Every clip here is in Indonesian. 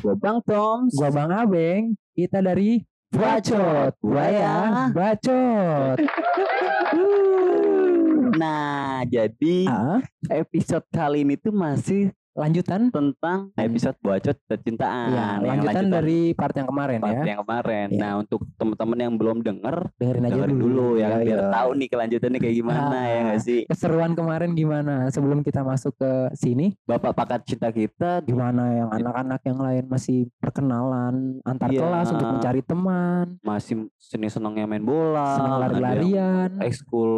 Gue Bang Toms. Gua Bang Abeng, kita dari Bacot. Buaya Bacot. Nah, jadi episode kali ini tuh masih lanjutan tentang episode bacot percintaan. ya, Yang lanjutan dari part yang kemarin part ya. yang kemarin. Iya. Nah, untuk teman-teman yang belum denger, Dengerin aja dengerin dulu, dulu ya Iya, biar iya. tahu nih kelanjutannya kayak gimana Ah. ya nggak sih? Keseruan kemarin gimana? Sebelum kita masuk ke sini, Bapak pakat cinta kita gimana yang anak-anak yang lain masih perkenalan antar Iya. kelas untuk mencari teman, masih seni senangnya main bola, senang lari-larian. ekskul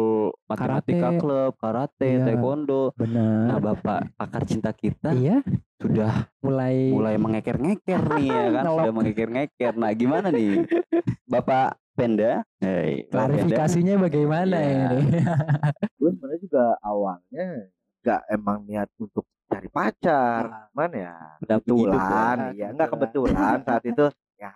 matematika Karate. klub, karate, Iya. taekwondo. Nah, Benar. Bapak pakar cinta kita Iya, sudah mulai mulai mengeker-ngeker nih ya kan, sudah mengeker-ngeker. Nah, gimana nih? Bapak Penda, Hei, Bapak Penda. klarifikasinya bagaimana Iya. ini? gue sebenarnya juga awalnya nggak emang niat untuk cari pacar, cuman ya Pendamping hidup ya. kebetulan, iya nggak kebetulan saat itu ya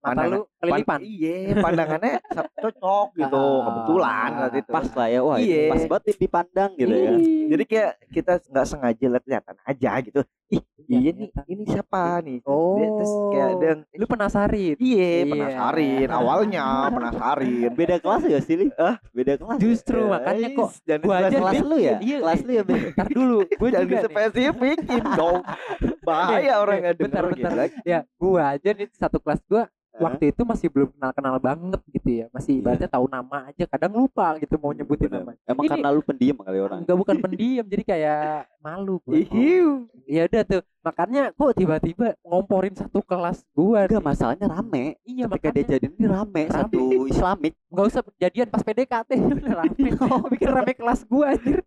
Mata lu kelilipan. pan- iya pandangannya cocok gitu, Ah, kebetulan saat itu. Pas lah ya, wah ini Iya. pas banget dipandang gitu ya. kan. Jadi kayak kita nggak sengaja lihat-lihatan aja gitu. Ih, iya nih, ini siapa nih? Dia- terus kayak Oh, dia lu penasarin? Iya, Iya. penasarin. Awalnya penasarin. Beda kelas ya sih, Li? Beda kelas. Justru ya? makanya kok Jangan gua aja kelas lu ya? Iya, Kelas lu ya? Ntar dulu, gue Jangan juga nih. dispesifikin dong. Bahaya orang bentar, denger bentar. gitu. Ya, gua aja nih satu kelas gua waktu itu masih belum kenal-kenal banget gitu ya. Masih Iya. ibaratnya tahu nama aja, kadang lupa gitu mau nyebutin Bener. nama. Emang karena lu pendiam kali orang. Enggak bukan pendiam, jadi kayak malu gua. Ihiu. Ya udah tuh, makanya kok tiba-tiba ngomporin satu kelas gua. Enggak masalahnya rame. Iya, Ketika dia makanya jadi ini rame, satu Islamik. nggak usah jadian pas PDKT udah rame. Bikin rame kelas gua anjir.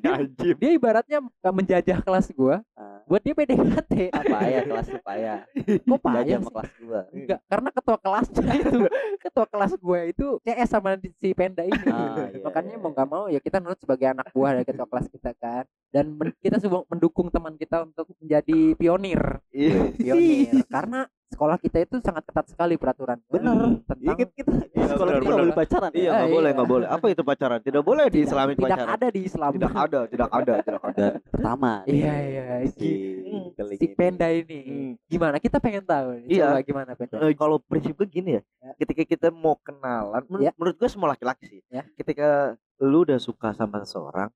Anjir. Dia ibaratnya menjajah kelas gua, Ah, buat dia PDKT. Apa ya kelas lu payah? Kok payah sama kelas gua. Enggak, karena ketua kelasnya itu, ketua kelas gue itu CS sama si Penda ini. Ah, iya, Makanya iya. mau nggak mau ya kita nurut sebagai anak buah dari ketua kelas kita kan. Dan kita semua mendukung teman kita untuk menjadi pionir. Iya. Pionir. karena sekolah kita itu sangat ketat sekali peraturan. Bener. Iya Tentang kan kita di Iya, sekolah bener, kita nggak boleh pacaran. Iya, ya? nggak Ah, boleh, iya. nggak boleh. Apa itu pacaran? Tidak boleh di tidak pacaran. ada di Islam. Tidak ada, tidak ada, tidak ada. Pertama. nih, Iya, iya, Si, Hmm. Si. Penda ini. Hmm. Gimana? Kita pengen tahu. Iya. Coba gimana Penda? Eh, kalau prinsip gue gini ya, Ya. ketika kita mau kenalan, men- Ya. menurut gue semua laki-laki sih, Ya. ketika lu udah suka sama seseorang,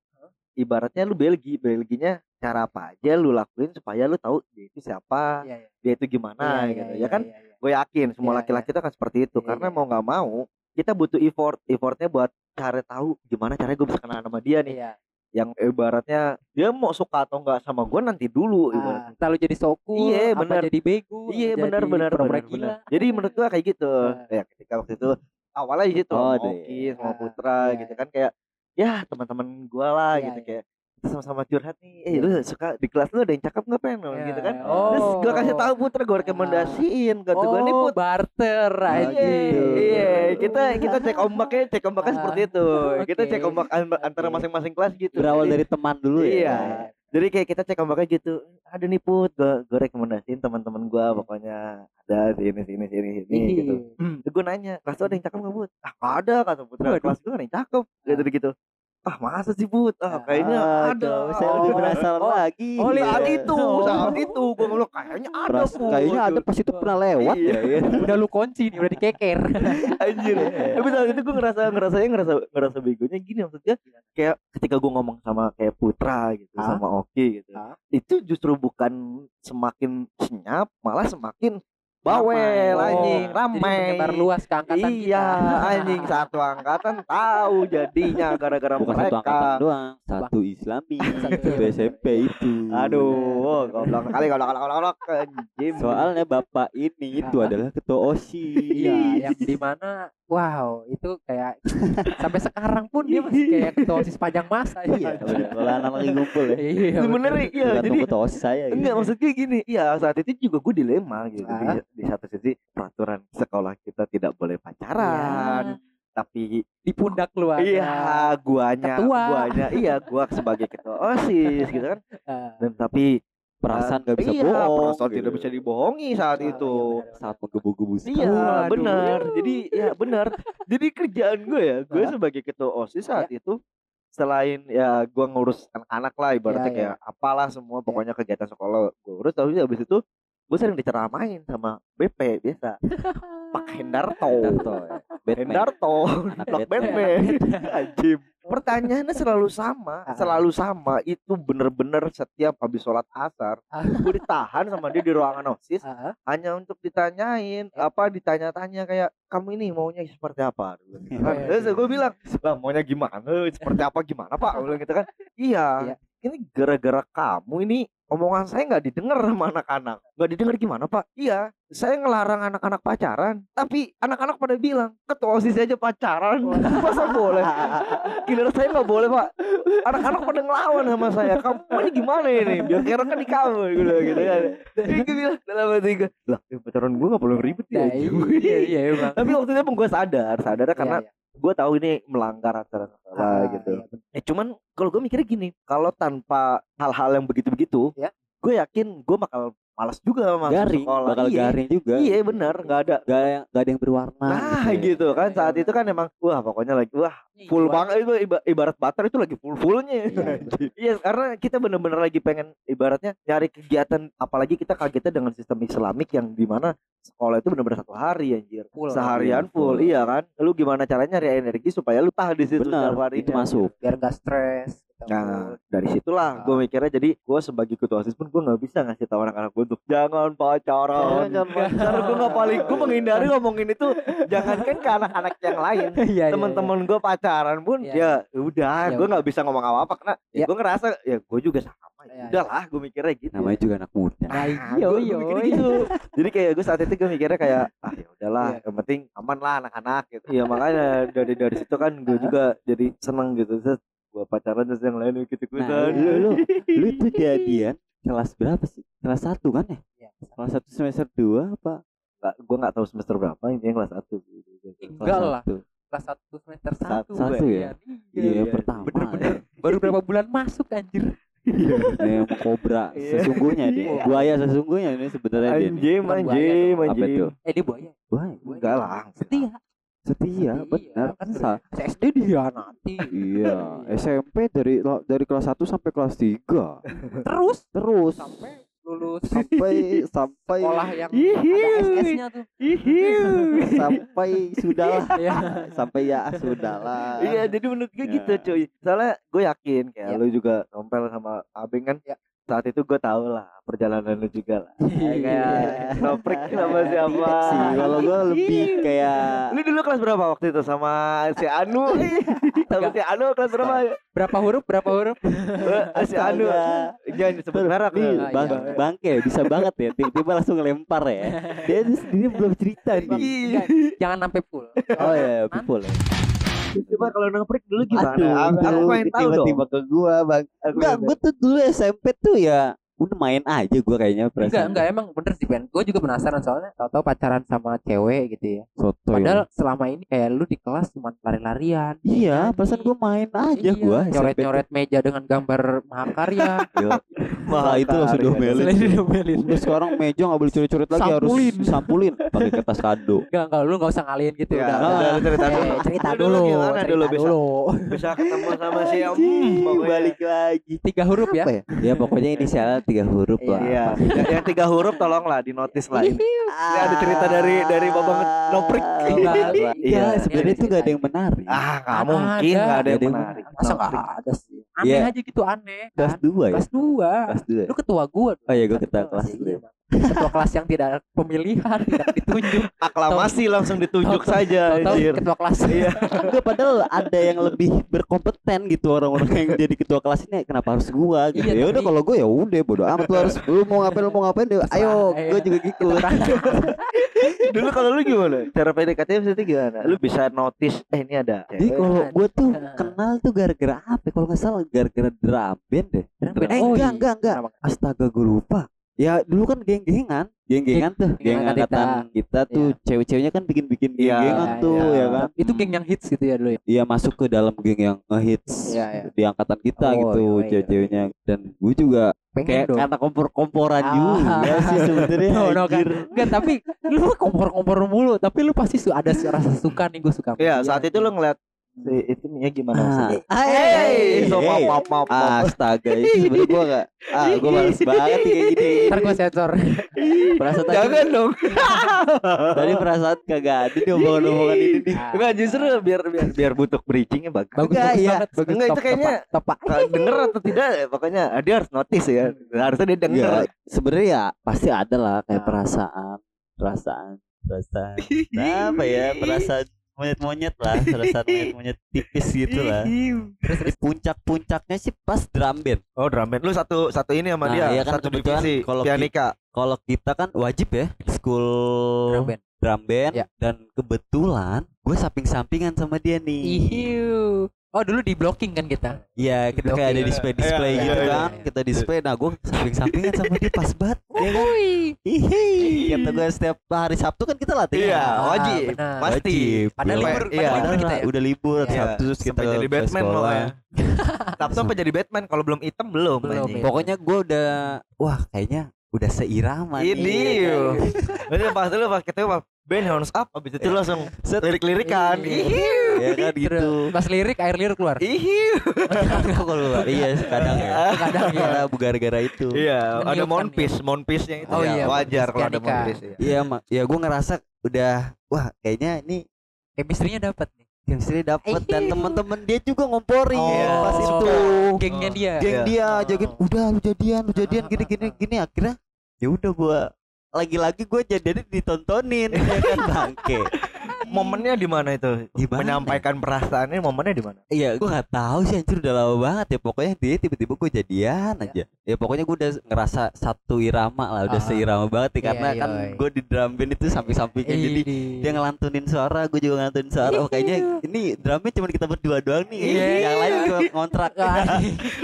ibaratnya lu belgi, belginya cara apa aja lu lakuin supaya lu tahu dia itu siapa, Iya, iya. dia itu gimana Iya, gitu, iya, ya kan? iya, iya. Gue yakin semua Iya, laki-laki itu akan seperti itu, Iya, karena iya. mau nggak mau kita butuh effort, effortnya buat cari tahu gimana caranya gue bisa kenal sama dia nih, Iya. yang ibaratnya dia mau suka atau nggak sama gue nanti dulu. Ah, jadi soku, Iya, apa bener. jadi bego, Iya benar benar benar benar. Jadi menurut gua kayak gitu. Nah. Ya ketika waktu itu awalnya gitu Oh, sama deh. Oki sama Ah, Putra iya, gitu iya. kan kayak ya teman-teman gua lah Iya, gitu iya. kayak kita sama-sama curhat nih. Eh Iya. lu suka di kelas lu ada yang cakep nggak pengen Iya. gitu kan? Oh. Terus gua kasih tahu Putra gua rekomendasiin kata gua nih Oh, Put. barter aja. Iya, iya, kita kita cek ombaknya, cek ombaknya Ah, seperti itu. Kita oke. cek ombak an- antara masing-masing kelas gitu. Berawal Jadi- dari teman dulu ya. Iya. Jadi kayak kita cek ombaknya gitu. Ada nih put, gua, gua rekomendasiin teman-teman gua pokoknya ada sini sini sini sini gitu. Terus gue nanya, kelas lu ada yang cakep nggak Bud? Ah ada kata Putra, Waduh. kelas gue ada yang cakep gitu gitu. Ah masa sih Bud? Ah Ah, kayaknya ada. Aduh, saya lebih Oh, penasaran Oh, lagi. oh, Saat Iya. itu, Oh. saat itu gue ngomong kayaknya ada Peras- Bud. kayaknya ada pas itu pernah lewat Iya. ya. ya. Udah lu kunci nih, udah dikeker. Anjir. Tapi saat itu gue ngerasa ngerasanya ngerasa ngerasa begonya gini maksudnya kayak ketika gue ngomong sama kayak Putra gitu Ah. sama Oki gitu. Ah. Itu justru bukan semakin senyap, malah semakin bawel Ramai. anjing, Oh, Jadi ramai. menyebar luas ke angkatan iya, kita. anjing satu angkatan tahu jadinya gara-gara Bukan satu mereka. angkatan doang, satu Islami, Satu. satu SMP itu. Aduh, goblok kali goblok goblok goblok anjing. Soalnya bapak ini itu Ah. adalah ketua OSIS. Iya, yang di mana wow, itu kayak sampai sekarang pun dia masih kayak ketua OSIS panjang masa Iya, ya. Kalau anak lagi ngumpul ya. Iya. sebenarnya iya Tergantung jadi ketua OSIS saya gitu. Enggak maksudnya gini, iya saat itu juga gue dilema gitu. Di, Ah. di satu sisi peraturan sekolah kita tidak boleh pacaran, tapi di pundak lu ada. iya guanya, Ketua. guanya, iya gua sebagai ketua osis gitu kan. Ah, Dan tapi Perasaan gak bisa iya, bohong. perasaan gitu. tidak bisa dibohongi saat Ah, itu. iya. Saat menggebu-gebu Iya Waduh. benar. Jadi ya benar. Jadi kerjaan gue ya, gue sebagai ketua osis saat itu selain ya gua ngurus anak-anak lah ibaratnya Iya, iya. kayak apalah semua pokoknya kegiatan sekolah gue urus tapi habis itu gue sering diceramain sama BP biasa Pak Hendarto Darto ya. Batman. Hendarto Anak Batman. Batman Anjim pertanyaannya selalu sama Ah. selalu sama itu bener-bener setiap habis sholat asar Ah. gue ditahan sama dia di ruangan osis Ah, hanya untuk ditanyain Ya. apa ditanya-tanya kayak kamu ini maunya seperti apa Iya, Terus iya. gue bilang lah maunya gimana seperti apa gimana pak bilang gitu kan iya Iya. ini gara-gara kamu ini omongan saya nggak didengar sama anak-anak. Nggak didengar gimana pak? Iya saya ngelarang anak-anak pacaran tapi anak-anak pada bilang ketua osis aja pacaran. Masa boleh? Giliran saya nggak boleh pak. Anak-anak pada ngelawan sama saya. Kamu ini gimana ini? Biar kira kan di kamu gitu gitu kan. Jadi gue bilang dalam hati gue lah ya pacaran gue nggak perlu ribet ya Nah, iya iya emang. tapi waktu itu pun gue sadar sadarnya karena Iya, iya. Gue tahu ini melanggar aturan sekolah Ah, gitu iya, bener. Eh cuman kalau gue mikirnya gini, kalau tanpa hal-hal yang begitu-begitu, Ya. gue yakin gue bakal malas juga masuk Garing, sekolah. bakal iya. garing juga. Iya bener, nggak ada. Gak yang gak ada yang berwarna. Nah ya. gitu kan saat itu kan emang wah pokoknya lagi wah full Iya, banget itu iba- ibarat butter itu lagi full fullnya. Iya, Iya karena kita bener-bener lagi pengen ibaratnya nyari kegiatan apalagi kita kagetnya dengan sistem Islamik yang di mana sekolah itu bener-bener satu hari anjir Full. seharian full Full. iya kan lu gimana caranya nyari energi supaya lu tahan di situ Benar, setiap harinya. itu masuk. biar gak stres. Gitu. Nah dari situlah Ah. gue mikirnya jadi gue sebagai ketua osis pun gue nggak bisa ngasih tahu anak-anak gue untuk jangan pacaran. Jangan pacaran. Karena gue nggak paling gue menghindari ngomongin itu jangankan ke anak-anak yang lain. Iya, iya, Teman-teman gue pacaran pun Iya. ya udah Ya gue nggak bisa ngomong apa-apa karena ya Ya. gue ngerasa ya gue juga sama. Iya, Udahlah gue mikirnya gitu. Namanya juga anak muda. Nah, Ah, iya, iya, gua mikirnya iya. gitu. Jadi kayak gue saat itu gue mikirnya kayak ah ya udahlah Iya. yang penting aman lah anak-anak gitu. Iya makanya dari dari situ kan gue Ah. juga jadi seneng gitu. Gue pacaran terus yang lain ikut ikutan. Nah, lu, lu, lu itu jadian kelas berapa sih? Kelas satu kan ya? Iya. Kelas satu semester dua apa? Nggak, gue nggak tahu semester berapa ini yang kelas satu. Enggak Kelas lah. satu. Kelas 1 semester Satu, 1. Satu ya? Iya, iya. pertama. Bener-bener. Baru berapa bulan masuk anjir. Ini yang kobra Iya. sesungguhnya dia. Iya. Buaya sesungguhnya ini sebenarnya dia. Anjing, anjing, Apa anjing. itu? Eh dia buaya. Buaya. Enggak lah. Setia. Setia, benar. kan Sa- SD dia nanti. Iya, SMP dari dari kelas 1 sampai kelas 3. Terus Terus sampai lulus sampai sampai sekolah yang Ihiu. ada SS-nya tuh. sampai sudahlah Iya. sampai ya sudahlah Iya, jadi menurut gue Ya. gitu cuy. Soalnya gue yakin kayak Ya. lu juga ngompel sama Abeng kan. Ya. Saat itu gue tahu lah perjalanan lu juga lah. Iya. Kayak noprik sama siapa. Sih kalau gua lebih kayak Lu dulu kelas berapa waktu itu sama si Anu? sama si Anu kelas berapa? Berapa huruf? Berapa huruf? Si Anu. Jangan disebut merek. nih lu. Ah, bang, iya. bangke bisa banget ya tiba-tiba langsung ngelempar ya dia sendiri belum cerita nih Enggak, Jangan sampai full. oh ya people ya Coba kalau noprik dulu gimana? Aduh, aku, pengen tahu dong. tiba-tiba ke gua bang enggak gua tuh dulu SMP tuh ya udah main aja gua kayaknya Enggak, perasaan enggak emang bener sih Ben. Gue juga penasaran soalnya tahu-tahu pacaran sama cewek gitu ya. soto Padahal selama ini kayak lu di kelas cuma lari-larian. iya nyanyi. perasaan gua main aja Iya, tuh. nyoret-nyoret meja dengan gambar mahakarya. Yo. Setelah itu langsung diomelin. Udah sekarang meja nggak boleh coret-coret lagi harus sampulin pakai kertas kado. Enggak, enggak lu enggak usah ngalihin gitu Ya, udah. udah, udah. cerita Eh, dulu. cerita Lu dulu gimana cerita dulu bisa? ketemu sama si Om. Balik lagi. Tiga huruf ya. Ya? Ya pokoknya inisialnya tiga huruf lah. Iya, yang, yang tiga huruf tolonglah di notis lah ini. Ini ada cerita dari dari Babang Noprik. Enggak, Iya, iya. sebenarnya itu gak ada yang menarik. Ah, nggak mungkin nggak ada ada yang yang menarik. Masa enggak Noprik. ada sih? Aneh Iya. aja gitu aneh. Kelas dua ya? Kelas 2. Kelas dua. Lu ketua gua. Oh iya, gua ketua kelas Iya, dua. Ketua kelas yang tidak pemilihan, tidak ditunjuk. Aklamasi langsung ditunjuk Tahu- saja Tahu anjir. ketua kelas. Iya. Enggak padahal ada yang lebih berkompeten gitu orang-orang yang jadi ketua kelas ini kenapa harus gua gitu. Iya, ya udah kalau gua ya udah bodo amat lu harus lu mau ngapain lu mau ngapain deh. Ayo, Iya. gua juga gitu. Dulu kalau lu gimana? Cara PDKT maksudnya gimana? Lu bisa notice eh ini ada. Jadi kalau gua tuh kenal tuh gara-gara apa? ya? Kalau nggak salah gara-gara drum band deh. Drum band. Eh Oh, enggak iya. enggak enggak. Astaga gue lupa. Ya dulu kan geng-gengan, geng-gengan tuh, Geng geng angkatan angkatan kita tuh cewek-ceweknya kan bikin-bikin Iya, geng-gengan Iya, tuh iya. ya kan. Itu geng yang hits gitu ya dulu ya. Iya masuk ke dalam geng yang ngehits Iya, iya. di angkatan kita Oh, gitu iya, iya. cewek-ceweknya dan gue juga Pengen kayak dong. kata kompor-komporan Ah. juga sih sebenarnya No, no, kan. Enggak, tapi lu kompor-kompor mulu, tapi lu pasti ada rasa suka nih gue suka. Iya, saat itu lu ngeliat Si itu nih ya gimana Ah, maksudnya? hey, so, maaf, maaf, maaf. Astaga, itu sebenarnya gua gak Ah, gua males banget kayak gini Ntar gue sensor. Perasaan tadi Jangan dong. Tadi perasaan kagak ada di omongan-omongan ini nih Enggak justru biar biar biar butuh bridgingnya bagus. Bagus, Enggak, bagus iya. banget. Bagus. Enggak, itu kayaknya-. Kalau denger atau tidak pokoknya dia harus notice ya. Harusnya dia denger. Ya, sebenarnya ya pasti ada lah kayak perasaan, perasaan, perasaan. Nah, apa ya? Perasaan monyet-monyet lah, perasaan monyet-monyet tipis gitu lah. Terus Di puncak-puncaknya sih pas drum band. Oh drum band. Lu satu satu ini sama Nah, dia, iya kan satu kebetulan divisi kalau pianika. Kalau kita kan wajib ya school drum band. drum band Ya. dan kebetulan gue samping-sampingan sama dia nih. Ihiu. Oh dulu di blocking kan kita. Iya, kita kayak ada Blocking. display-display Iya, gitu iya, kan. iya. Kita display. Nah, gue samping-sampingan sama dia pas banget. Ya kan? Hihi. Kata gue setiap hari Sabtu kan kita latihan. Iya, Ah, wajib. benar. Pasti. Iya. libur, Iya. padahal libur kita ya. Udah libur Iya. Sabtu terus kita Sampai jadi ke Batman sekolah. pokoknya. Sabtu sampai jadi Batman kalau belum hitam belum. Belum, anjing. iya. Pokoknya gue udah wah kayaknya udah seirama Ini. nih. Berarti pas dulu pas ketemu pas band hands up habis itu langsung Set. lirik-lirikan. Iya. Ihiu. Ya kan gitu. Pas lirik air lirik keluar. Ihiu. Kalau iya kadang ya. Kadang ya. Karena gara-gara itu. Iya, ada Meniupkan monpiece, monpiece yang itu Oh ya. iya, wajar kalau ada ya. Iya, mak. Ya gue ngerasa udah wah kayaknya ini Chemistry-nya dapat nih. chemistry dapet dan teman-teman dia juga ngomporin Oh. pas itu. Gengnya dia. Geng Iya. dia jagain udah lu jadian, lu jadian gini gini gini akhirnya ya udah gua lagi-lagi gue jadi ditontonin ya kan? Bangke Momennya di mana itu? Gimana? Menyampaikan perasaannya momennya di mana? Iya, gue nggak tahu sih anjir udah lama banget ya. Pokoknya dia tiba-tiba gue jadian aja. Ya pokoknya gue udah ngerasa satu irama lah, udah Ah. seirama banget ya. Iya, Karena kan yoi. gue di drum band itu samping-sampingnya jadi dia ngelantunin suara, gue juga ngelantunin suara. Oh, kayaknya ini drumnya cuma kita berdua doang nih. Iya. Yang lain gue ngontrak. Ah,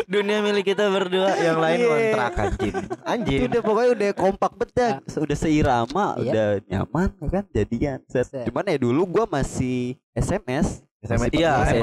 Dunia milik kita berdua, yang lain Iya. kontrak anjing. Anjing. udah pokoknya udah kompak banget dah. udah seirama Iya. udah nyaman ya kan jadian cuman ya dulu gua masih SMS SMS iya, pakai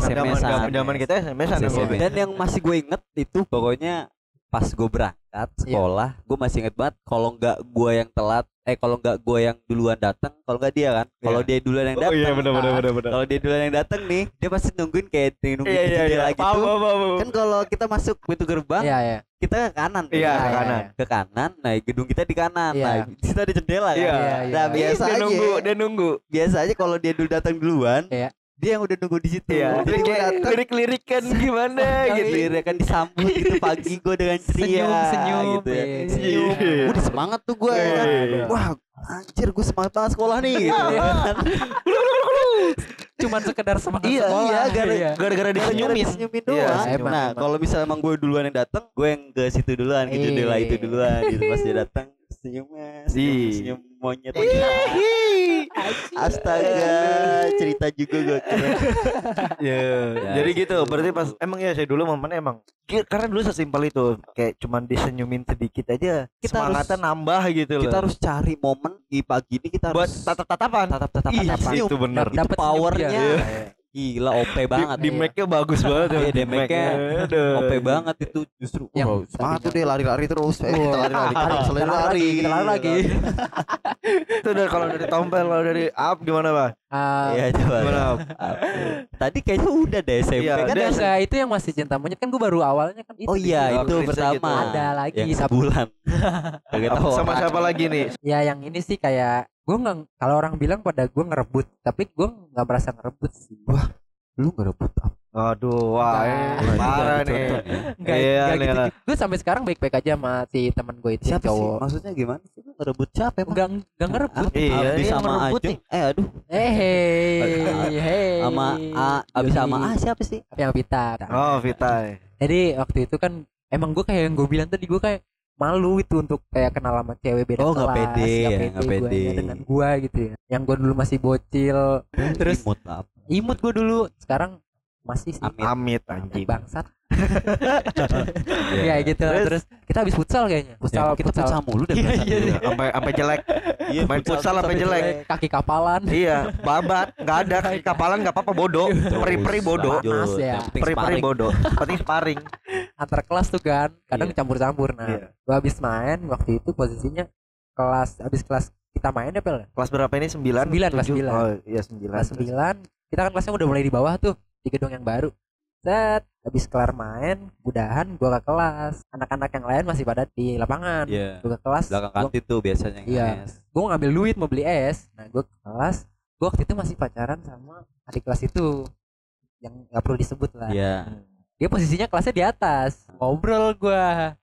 zaman kita. SMS. dan yang masih gue inget itu pokoknya pas gue berangkat Iya. sekolah gue masih inget banget kalau nggak gue yang telat eh kalau nggak gue yang duluan datang kalau nggak dia kan kalau Iya. dia duluan yang Oh datang iya ah, benar benar. kalau dia duluan yang datang nih dia pasti nungguin kayak nungguin Iya di iya iya. jendela gitu Paham paham paham. kan kalau kita masuk pintu gerbang Iya, iya. kita ke kanan tuh. Iya, Nah, ke iya, kanan. iya. ke kanan nah gedung kita di kanan Iya. nah di situ ada jendela kan Iya. Iya, nah iya. biasa dia aja nunggu, dia nunggu. biasa aja kalau dia dulu datang duluan Iya. Dia yang udah nunggu di situ Iya. jadi gue datang lirik-lirikan gimana gitu. gitu kan disambut gitu pagi gue dengan ceria Senyum, senyum, gitu ya. iya. senyum Iya. udah semangat tuh gue ya kan. Iya. wah anjir gue semangat banget sekolah nih gitu ya kan. Cuman sekedar semangat Iya, sekolah. iya, gara- Iya. Gara-gara disenyumin. senyumin Iya, doang emang, nah kalau misalnya emang gue duluan yang datang gue yang ke situ duluan ke jendela Iya. itu duluan gitu pas dia datang senyumnya senyum, Iya. senyum monyet astaga cerita juga gue kira Ya, Ya, jadi gitu. Berarti pas emang ya saya dulu momennya emang karena dulu sesimpel itu kayak cuman disenyumin sedikit aja Kita semangatnya harus- nambah gitu loh. kita harus cari momen di pagi ini kita buat harus tatap-tatapan. tatap tatapan Ih, senyum itu bener. itu Dapat powernya. Gila OP banget di Iya. mic-nya bagus banget ya. Iya, di mic-nya Aduh. OP banget itu justru Yang Wah, semangat tuh deh lari-lari terus eh, kita lari-lari Kita lari-lari lagi, kita lari lagi. Itu dari kalau dari tompel kalau dari up gimana, Pak? Ah, Iya coba Gimana? Up? tadi kayaknya udah deh SMP Iya, kan udah. ya? itu yang masih cinta monyet kan gue baru awalnya kan itu. Oh iya Oh, itu pertama gitu. Ada lagi, sebulan Sama siapa lagi nih? Ya yang ini sih kayak gue nggak kalau orang bilang pada gue ngerebut, tapi gue nggak merasa ngerebut sih. Wah, lu ngerebut apa Aduh, wah, eh, parah nih. Contoh ya. Enggak, Iya, enggak nih, gitu. lah. Gue sampai sekarang baik-baik aja sama si teman gue itu Siapa sih? cowok. Maksudnya gimana sih? Ngerebut siapa emang? Enggak enggak ngerebut. Iya, abis sama ngerebut nih. Eh aduh Eh hey, hey. Sama A Abis sama A siapa sih? yang Vita. Oh, Vita. Jadi waktu itu kan emang gue kayak yang gue bilang tadi gue kayak malu itu untuk kayak kenal sama cewek beda Oh, kelas, pede ya, nggak gua pede. ya dengan gue gitu ya. Yang gue dulu masih bocil, Terus- Imut imut gue dulu, sekarang masih sih Amit. Amit anjing. bangsat. Iya. Ya gitu. Terus? Terus, kita habis futsal kayaknya. Ya, Futsal, kita futsal. futsal mulu deh Iya, iya, iya. Sampai sampai jelek. Iya, Main futsal sampai jelek. Kaki kapalan. Iya, babat, nggak ada kaki kapalan nggak apa-apa bodoh, peri-peri bodoh, Lanjut. Panas ya. Peri-peri bodoh, penting sparring. Antar kelas tuh kan. Kadang Iya. campur-campur. Nah, Iya. gue habis main waktu itu posisinya kelas habis kelas kita main ya pel Kelas berapa ini? Sembilan? Sembilan, kelas sembilan. Oh iya sembilan. kelas 9 kita kan kelasnya udah mulai di bawah tuh di gedung yang baru set habis kelar main udahan gua ke kelas. Anak-anak yang lain masih pada di lapangan. Iya. gua ke kelas Belakang gua, kantin tuh biasanya Iya. gua mau ngambil duit mau beli es nah gua ke kelas gua waktu itu masih pacaran sama adik kelas itu yang nggak perlu disebut lah. Iya. dia posisinya kelasnya di atas. Ngobrol gua.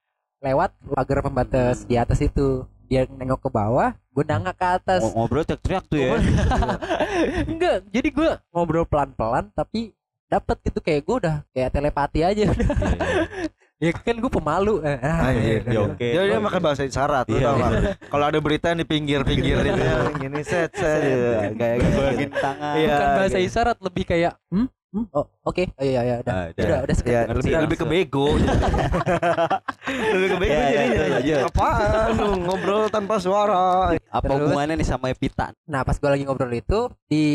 Lewat pagar pembatas di atas itu. Dia nengok ke bawah gua nengok ke atas. Ng- Ngobrol teriak-teriak tuh ya. enggak jadi gua ngobrol pelan-pelan tapi dapat gitu kayak gua udah kayak telepati aja ya kan gua pemalu Eh, ah, Anjir. Ya oke. Dia dia makan bahasa isyarat Iya, tau iya. Kalau ada berita yang di pinggir-pinggir itu gini set set gitu. kayak gitu. Bagin tangan. Iya. bukan bahasa isyarat lebih kayak hmm, hmm? oh oke Oh, iya iya udah Ah, udah. udah udah Ya, lebih lebih ke bego. lebih ke bego Ya, ya, jadi lanjut, lanjut. apaan lu ngobrol tanpa suara. Apa Terus? hubungannya nih sama Epita? Nah pas gue lagi ngobrol itu di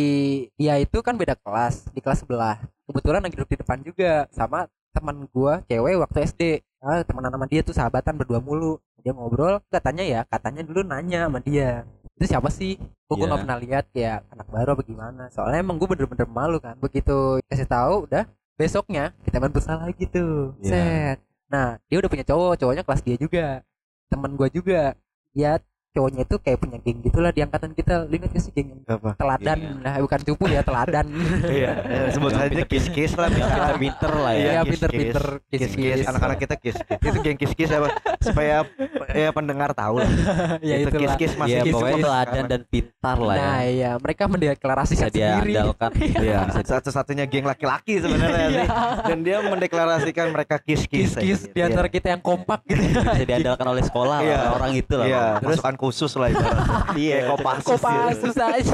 dia itu kan beda kelas di kelas sebelah. Kebetulan lagi duduk di depan juga sama teman gua cewek waktu SD. Ah, temenan sama dia tuh sahabatan berdua mulu. Dia ngobrol katanya ya katanya dulu nanya sama dia itu siapa sih? Gue Iya. nggak pernah lihat kayak anak baru apa gimana? Soalnya emang gue bener-bener malu kan. Begitu kasih tahu udah besoknya kita main futsal lagi tuh. Iya. Set. Nah dia udah punya cowok, cowoknya kelas dia juga. Teman gua juga. Ya cowoknya itu kayak punya geng gitulah di angkatan kita. Lu ingat gak sih geng yang Apa? teladan Iya. nah bukan cupu ya teladan Iya, ya, sebut saja kis-kis lah. Yang pinter-pinter lah ya. Iya, ya kiss, pinter-pinter Kis-kis, anak-anak kita kis. Itu geng kis-kis apa? Supaya ya pendengar tahu lah. ya itu itulah kis-kis masih Iya, kis pokoknya kis. teladan dan pintar lah ya. nah iya mereka Bisa mendeklarasikan sendiri diandalkan. Iya, Bisa satu-satunya geng laki-laki sebenarnya Iya. sih. Dan dia mendeklarasikan mereka kis-kis. kis-kis aja di antara kita yang kompak gitu bisa diandalkan oleh sekolah Iya. lah, orang itu lah. Iya, Terus pasukan khusus lah itu. iya. Kopassus susah aja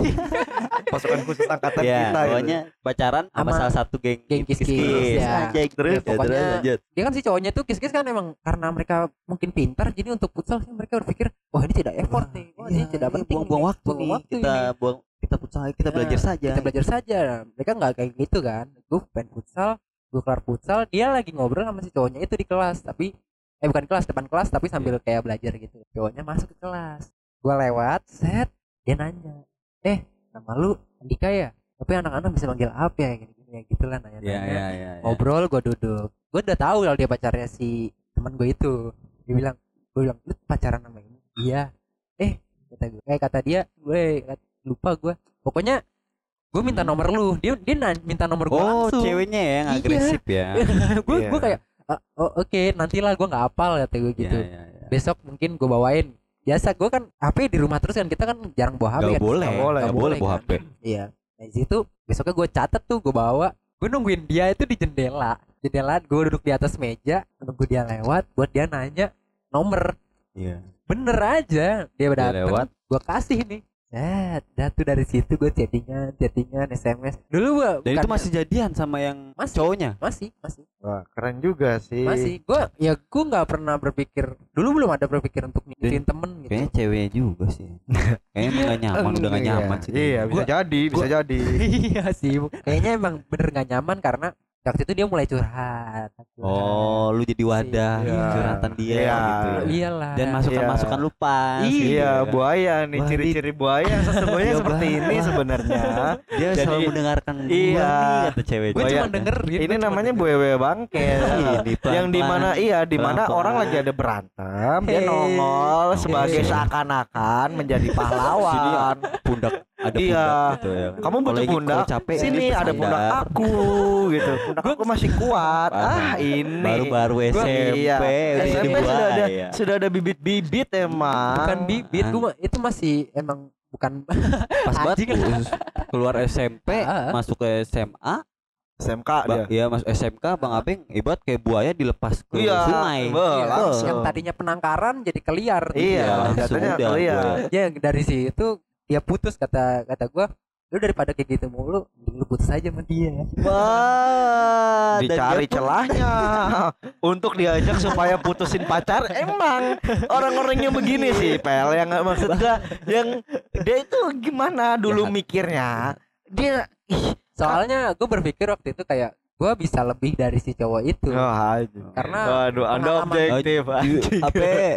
Pasukan khusus angkatan Iya, kita. gitu. pokoknya pacaran sama Sama salah satu geng ya. Anjay, Terus? ya, Pokoknya- dia kan si cowoknya tuh kis-kis kan emang karena mereka mungkin pintar jadi untuk futsal sih mereka berpikir wah ini tidak effort nih wah ini Iya, tidak iya, penting buang-buang waktu nih. waktu kita ini. buang kita futsal kita Nah, belajar saja. kita belajar saja mereka nggak kayak gitu kan gue pengen futsal gue kelar futsal dia lagi ngobrol sama si cowoknya itu di kelas tapi eh bukan kelas depan kelas tapi sambil kayak belajar gitu cowoknya masuk ke kelas gue lewat set dia nanya eh nama lu Andika ya tapi anak-anak bisa manggil apa ya gini gini ya gitulah nanya Iya, nanya iya, iya. iya. ngobrol gue duduk gue udah tahu kalau dia pacarnya si teman gue itu dia bilang gue bilang lu pacaran sama ini iya eh kata gue eh kata dia gue lupa gue pokoknya gue minta Hmm. nomor lu dia dia minta nomor gue Oh, langsung ceweknya ya yang Iya. agresif ya. gue Iya. gue kayak "Ah, oh oke nantilah gue nggak hafal kata gue gitu Iya, iya, iya. besok mungkin gue bawain biasa gue kan HP di rumah terus kan kita kan jarang bawa HP Gak kan boleh, Nggak boleh, gak boleh bawa kan. HP. Iya. Nah, situ besoknya gue catet tuh gue bawa. Gue nungguin dia itu di jendela. Jendela gue duduk di atas meja nunggu dia lewat buat dia nanya nomor. Iya. Bener aja dia udah lewat. Gue kasih nih. Set, dah tuh dari situ gue chattingan, chattingan, SMS. Dulu gue Dan itu masih jadian sama yang Masih. cowoknya. masih, masih, Wah, keren juga sih. masih. Gue ya gue nggak pernah berpikir. Dulu belum ada berpikir untuk nikahin temen gitu. Kayaknya ceweknya juga sih. Kayaknya emang gak nyaman, udah gak Iya. nyaman sih. Iya, bisa Gua- jadi, bisa gua- jadi. iya sih. Kayaknya emang bener nggak nyaman karena waktu itu dia mulai curhat. Oh, lu jadi wadah Iya. curhatan dia Iya. gitu. ya. iyalah. Dan masukan-masukan lu pas. Iya, gitu Iya, ya. buaya nih ciri-ciri buaya sesungguhnya Iya seperti ini sebenarnya. Dia Jadi- selalu mendengarkan gua Iya. nih kata cewek. gue cuma iya. dengerin Ini gua namanya dengerin. buaya bangke. Ini yang di mana iya di mana orang lagi ada berantem dia nongol sebagai seakan-akan menjadi pahlawan. pundak ada Iya. gitu ya. Kamu butuh Apalagi pundak? capek Sini ini ada pundak aku gitu. Pundak aku masih kuat. Ah, ini. Baru-baru Gua- SMP iya. udah jadi SMP sudah ada buaya. sudah ada bibit-bibit emang. bukan bibit gua itu masih emang bukan Pas banget keluar SMP Ah. masuk ke SMA SMK dia. Bang, iya masuk SMK Bang Abeng ibarat kayak buaya dilepas ke Iya, sungai. be, Iya, langsung. yang tadinya penangkaran jadi keliar Iya, langsung jatuhnya udah keliar. buaya. ya dari situ dia putus kata kata gua lu daripada kayak gitu mulu lu putus aja sama dia. Wah, dicari celahnya. Untuk diajak supaya putusin pacar emang. Orang-orangnya begini sih pel yang maksud gua. Yang dia itu gimana dulu Jahat. mikirnya? Dia ih, soalnya gue berpikir waktu itu kayak gue bisa lebih dari si cowok itu anjing. karena Waduh, Anda objektif. apa eh,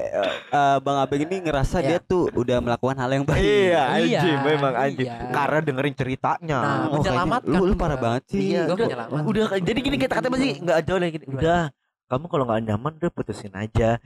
Bang Abeng ini ngerasa Iya. dia tuh udah melakukan hal yang baik. Iya, Iya, anjing, memang anjing. iya. Karena dengerin ceritanya. Nah, Oh, menyelamatkan lu, lu parah banget sih. Iya, gua udah, udah jadi gini kita kata masih nggak jauh lagi. Udah, kamu kalau nggak nyaman udah putusin aja.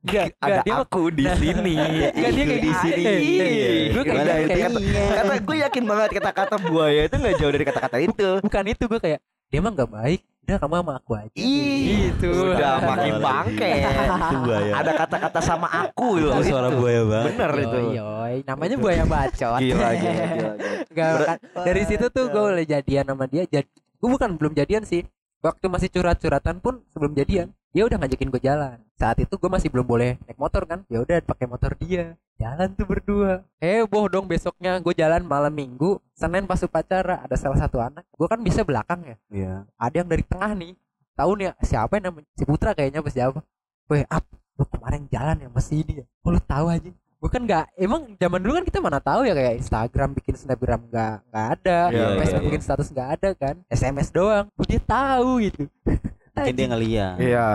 Enggak, Ada dia mah- aku di sini. Enggak, dia kayak di sini. Eh, eh, gua kayak- Kata gue yakin banget kata-kata buaya itu nggak jauh dari kata-kata itu. bukan itu gue kayak dia mah nggak baik udah kamu sama aku aja Ih, gitu udah Udah, makin udah. bangke. Itu buaya. Ada kata-kata sama aku loh. Itu suara buaya banget. Bener itu. Yoi, yoi. namanya buaya bacot Gila, gila, gila, gila. Kan. dari situ tuh gue mulai jadian sama dia jadi gue bukan belum jadian sih waktu masih curhat-curhatan pun sebelum jadian dia udah ngajakin gue jalan. Saat itu gue masih belum boleh naik motor kan. Ya udah pakai motor dia. Jalan tuh berdua. Heboh dong besoknya. Gue jalan malam minggu senin pas upacara ada salah satu anak. Gue kan bisa belakang ya. Iya. ada yang dari tengah nih. Tahu nih siapa yang namanya? Si Putra kayaknya apa siapa? Weh up lu kemarin jalan ya masih ini ya. Oh, lu tahu aja? Gue kan nggak emang zaman dulu kan kita mana tahu ya kayak Instagram bikin snapgram nggak nggak ada. Iya, Facebook iya, bikin status nggak ada kan. SMS doang. Oh, dia tahu gitu Mungkin dia ngeliat. Iya.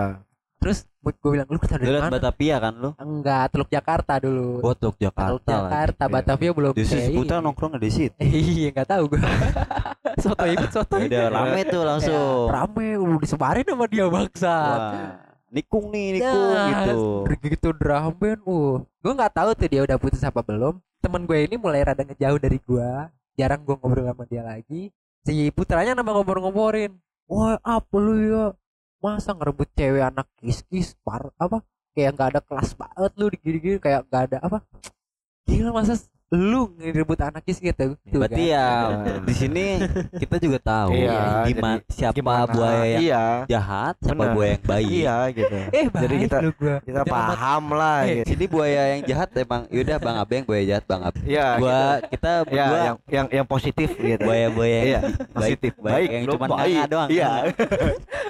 terus gue bilang lu Lu dari mana Batavia kan lu? enggak Teluk Jakarta dulu Botok Teluk Jakarta. Jakarta lagi. Batavia belum Di sisi kayak putra ini. nongkrong di situ. iya nggak tahu gue soto ikut soto Udah rame tuh langsung. rame udah disebarin sama dia bangsa nikung nih, nikung Nah, gitu. begitu drum band uh gue nggak tahu tuh dia udah putus apa belum temen gue ini mulai rada ngejauh dari gue jarang gue ngobrol sama dia lagi si putranya nama ngompor-ngomporin wah apa lu ya masa ngerebut cewek anak kis-kis par apa? Kayak nggak ada kelas banget lu digini-gini kayak nggak ada apa? Gila masa lu ngerebut anak kis gitu Tuh Berarti kan. ya Iya. di sini kita juga tahu Iya, gimana siapa Gimana? buaya yang Iya. jahat, siapa Bener. buaya yang baik. Iya gitu. eh Jadi baik kita- lu gua Kita Jangan paham lah Eh, gitu. Sini buaya yang jahat emang yaudah Bang Abeng buaya jahat Bang Abeng. Iya. Gua kita gitu. Ya, berdua yang yang yang positif gitu. buaya-buaya Iya, positif. baik, Baik, yang lu cuma nganga doang. Iya.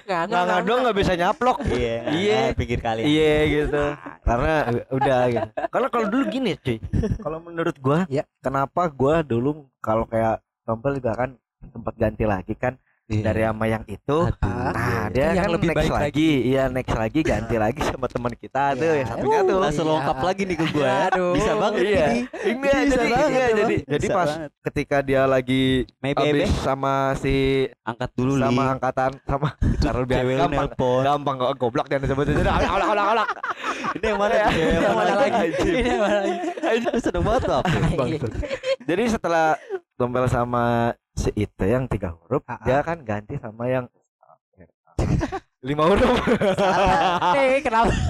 nggak Nggak nggak doang nggak bisa nyaplok. Iya. Iya. ah, Pikir kali. Iya gitu. Karena udah gitu. Karena kalau dulu gini cuy. Kalau menurut gua, Iya. kenapa gua dulu kalau kayak Tompel juga kan sempat ganti lagi kan Iya. dari sama yang itu. Aduh, Nah, iya. dia Yang kan lebih next baik lagi. Iya, next lagi ganti lagi sama teman kita tuh Iya. yang satunya Uh, tuh. langsung Iya. longkap lagi nih ke gua ya. Aduh. Bisa banget Iya. ini. Bisa jadi banget iya, jadi jadi Bisa pas banget. ketika dia lagi Maybe habis sama si angkat dulu sama Li. angkatan sama taruh biar gampang nelpon. gampang kok goblok dan sebut itu olak olak olak olak Ini yang mana? Iya. Cewek yang mana lagi? Ini yang mana lagi? Lu seneng banget jadi setelah tombel sama si itu yang tiga huruf dia kan ganti sama yang lima huruf Eh kenapa?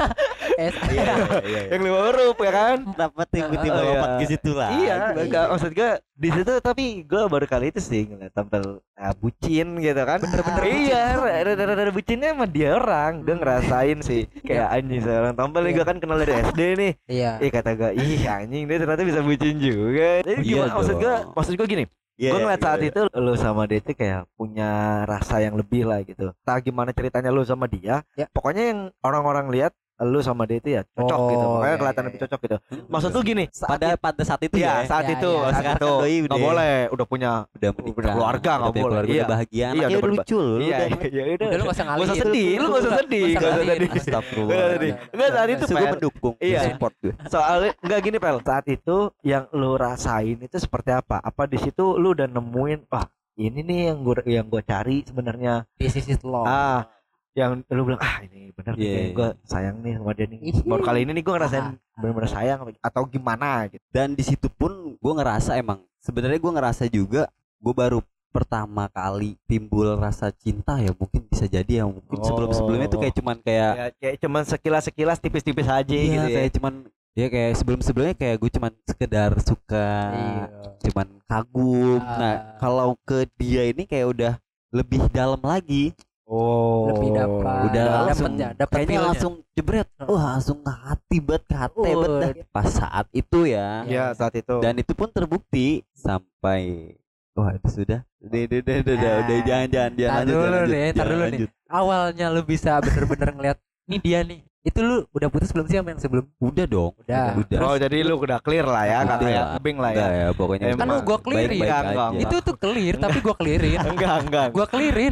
Eh, Iya, iya. yang lima huruf ya kan Kenapa tiba-tiba Oh, iya. lompat ke situ lah? iya enggak maksud gue di situ tapi gue baru kali itu sih ngeliat tampil ah, bucin gitu kan Bener-bener iya rada-rada bucinnya sama dia orang gue ngerasain sih kayak anjing seorang tampil Iya. gue kan kenal dari SD nih Iya. Ih kata gue, ih anjing dia ternyata bisa bucin juga. Jadi Iya gimana maksud gue? Maksud gue gini, Iya, gue ngeliat iya, saat iya. itu lu sama dia itu kayak punya rasa yang lebih lah gitu. Tak gimana ceritanya lu sama dia, Ya. pokoknya yang orang-orang lihat lu sama dia itu ya cocok Oh, gitu. Pokoknya iya, kelihatan iya, lebih iya. cocok gitu. Maksud tuh gini, saat pada pada saat itu Iya, ya. saat Ya, itu, ya. saat itu kan nggak udah- boleh, udah punya udah Udah menikah, keluarga, nggak udah punya boleh. keluarga, Iya. udah bahagia, Iya, udah lucu loh. Iya, udah- iya, Udah lu udah. gak usah Gak ngalihin. usah sedih, lu gak usah sedih, Nggak gak usah sedih. Astagfirullah. Gak usah sedih. Enggak saat itu gue Pel. mendukung, Iya. support gue. Soalnya enggak gini Pel, saat itu yang lu rasain itu seperti apa? Apa di situ lu udah nemuin wah ini nih yang gua yang gua cari sebenarnya. This is it love. Ah, yang lu bilang ah ini bener nih Iya, kayak iya. sayang nih sama dia nih. Ih. Baru kali ini nih gua ngerasain Ah. bener-bener sayang atau gimana gitu. Dan di situ pun gue ngerasa emang sebenarnya gue ngerasa juga gue baru pertama kali timbul rasa cinta ya mungkin bisa jadi ya mungkin sebelum sebelumnya tuh kayak cuman kayak Ya, kayak cuman sekilas-sekilas tipis-tipis aja iya, gitu ya. kayak cuman ya kayak sebelum sebelumnya kayak gue cuman sekedar suka Iya. cuman kagum Ah. nah kalau ke dia ini kayak udah lebih dalam lagi Oh. Lebih dapat. udah Dapat langsung ya, dapat kayaknya feel-nya. langsung jebret wah langsung ke hati banget ke hati Oh, banget dah. pas saat itu ya Iya, saat itu. dan itu pun terbukti sampai wah itu sudah udah udah udah udah, udah, udah jangan jangan jangan Tar lanjut dulu jangan lanjut, nih, tar jangan dulu nih. Awalnya lu bisa bener-bener ngeliat ini dia nih. Itu lu udah putus belum sih sama yang sebelum? Udah dong. Udah. Udah. Oh jadi lu udah clear lah ya Udah kata ya. lah. Bing lah ya. Ya, pokoknya Kan lu gua aja. enggak. Itu tuh clear tapi gua clearin. Enggak enggak. gua clearin.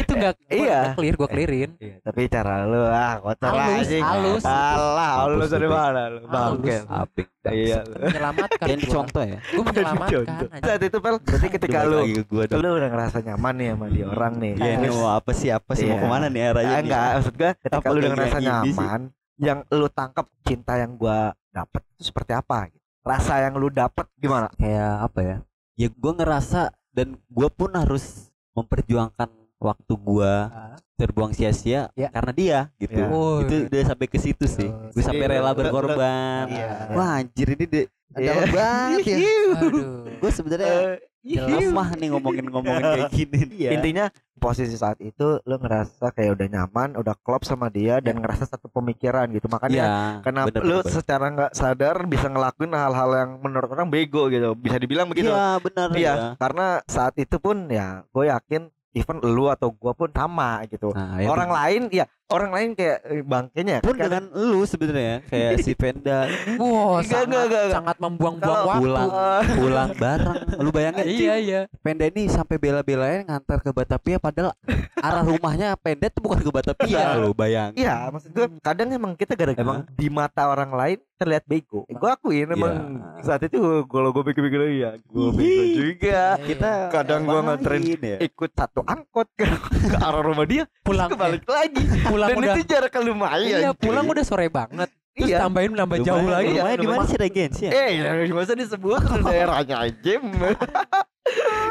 Itu enggak Iya. clear, gua clearin. Iya, tapi cara lu ah kotor Halus, aja. halus. Alah, halus Halus dari mana lu? Bangke. Apik. Iya. Menyelamatkan Kan gua. contoh ya. Gua menyelamatkan. Anjing. Saat itu pel, berarti ketika Lu lu udah ngerasa nyaman nih sama dia orang nih. Iya, ini apa sih? Apa sih? Mau Iya. ke mana nih arahnya? Ah, enggak, maksud gua ketika lu udah ngerasa nyaman, yang lu tangkap cinta yang gua dapet itu seperti apa gitu. Rasa yang lu dapet gimana? Kayak apa ya? Ya gua ngerasa dan gua pun harus memperjuangkan waktu gua Ah. terbuang sia-sia Ya. karena dia gitu. Ya. Oh, Itu udah sampai ke situ sih. Oh, Gue sampai Iya, rela berkorban. Iya. Wah anjir ini deh Iya. dalam banget ya. Aduh. Gue sebenarnya Eh, lemah nih ngomongin-ngomongin kayak gini nih. Iya. Intinya posisi saat itu lu ngerasa kayak udah nyaman, udah klop sama dia dan ngerasa satu pemikiran gitu. Makanya Iya. kenapa bener, lu bener, bener. secara nggak sadar bisa ngelakuin hal-hal yang menurut orang bego gitu. Bisa dibilang begitu. Iya benar Iya, ya. karena saat itu pun ya gue yakin even lu atau gua pun sama gitu. Nah, ya orang lain ya orang lain kayak eh, bangkainya pun kan dengan lu sebenarnya kayak si Penda Wah, Enggak, sangat, enggak, enggak, enggak. sangat membuang-buang waktu. pulang pulang bareng. Lu bayangin Iya, iya. Penda ini sampai bela-belain ngantar ke Batavia padahal arah rumahnya Penda tuh bukan ke Batavia Iya. lu bayangin. Iya, maksud gue kadang emang kita gara emang di mata orang lain terlihat bego. Gue akuin emang Iya. saat itu kalau gue bego-bego ya gue bego juga. Kita Kadang gua ngapain nganterin ya. Ikut satu angkot ke, ke arah rumah dia, Pulang kebalik lagi. pulang Dan udah itu jarak lumayan. Iya, pulang udah sore banget. Terus Iya. tambahin nambah jauh lagi. Lumayan di mana sih Regensi ya? Eh, ya usah disebut daerahnya aja.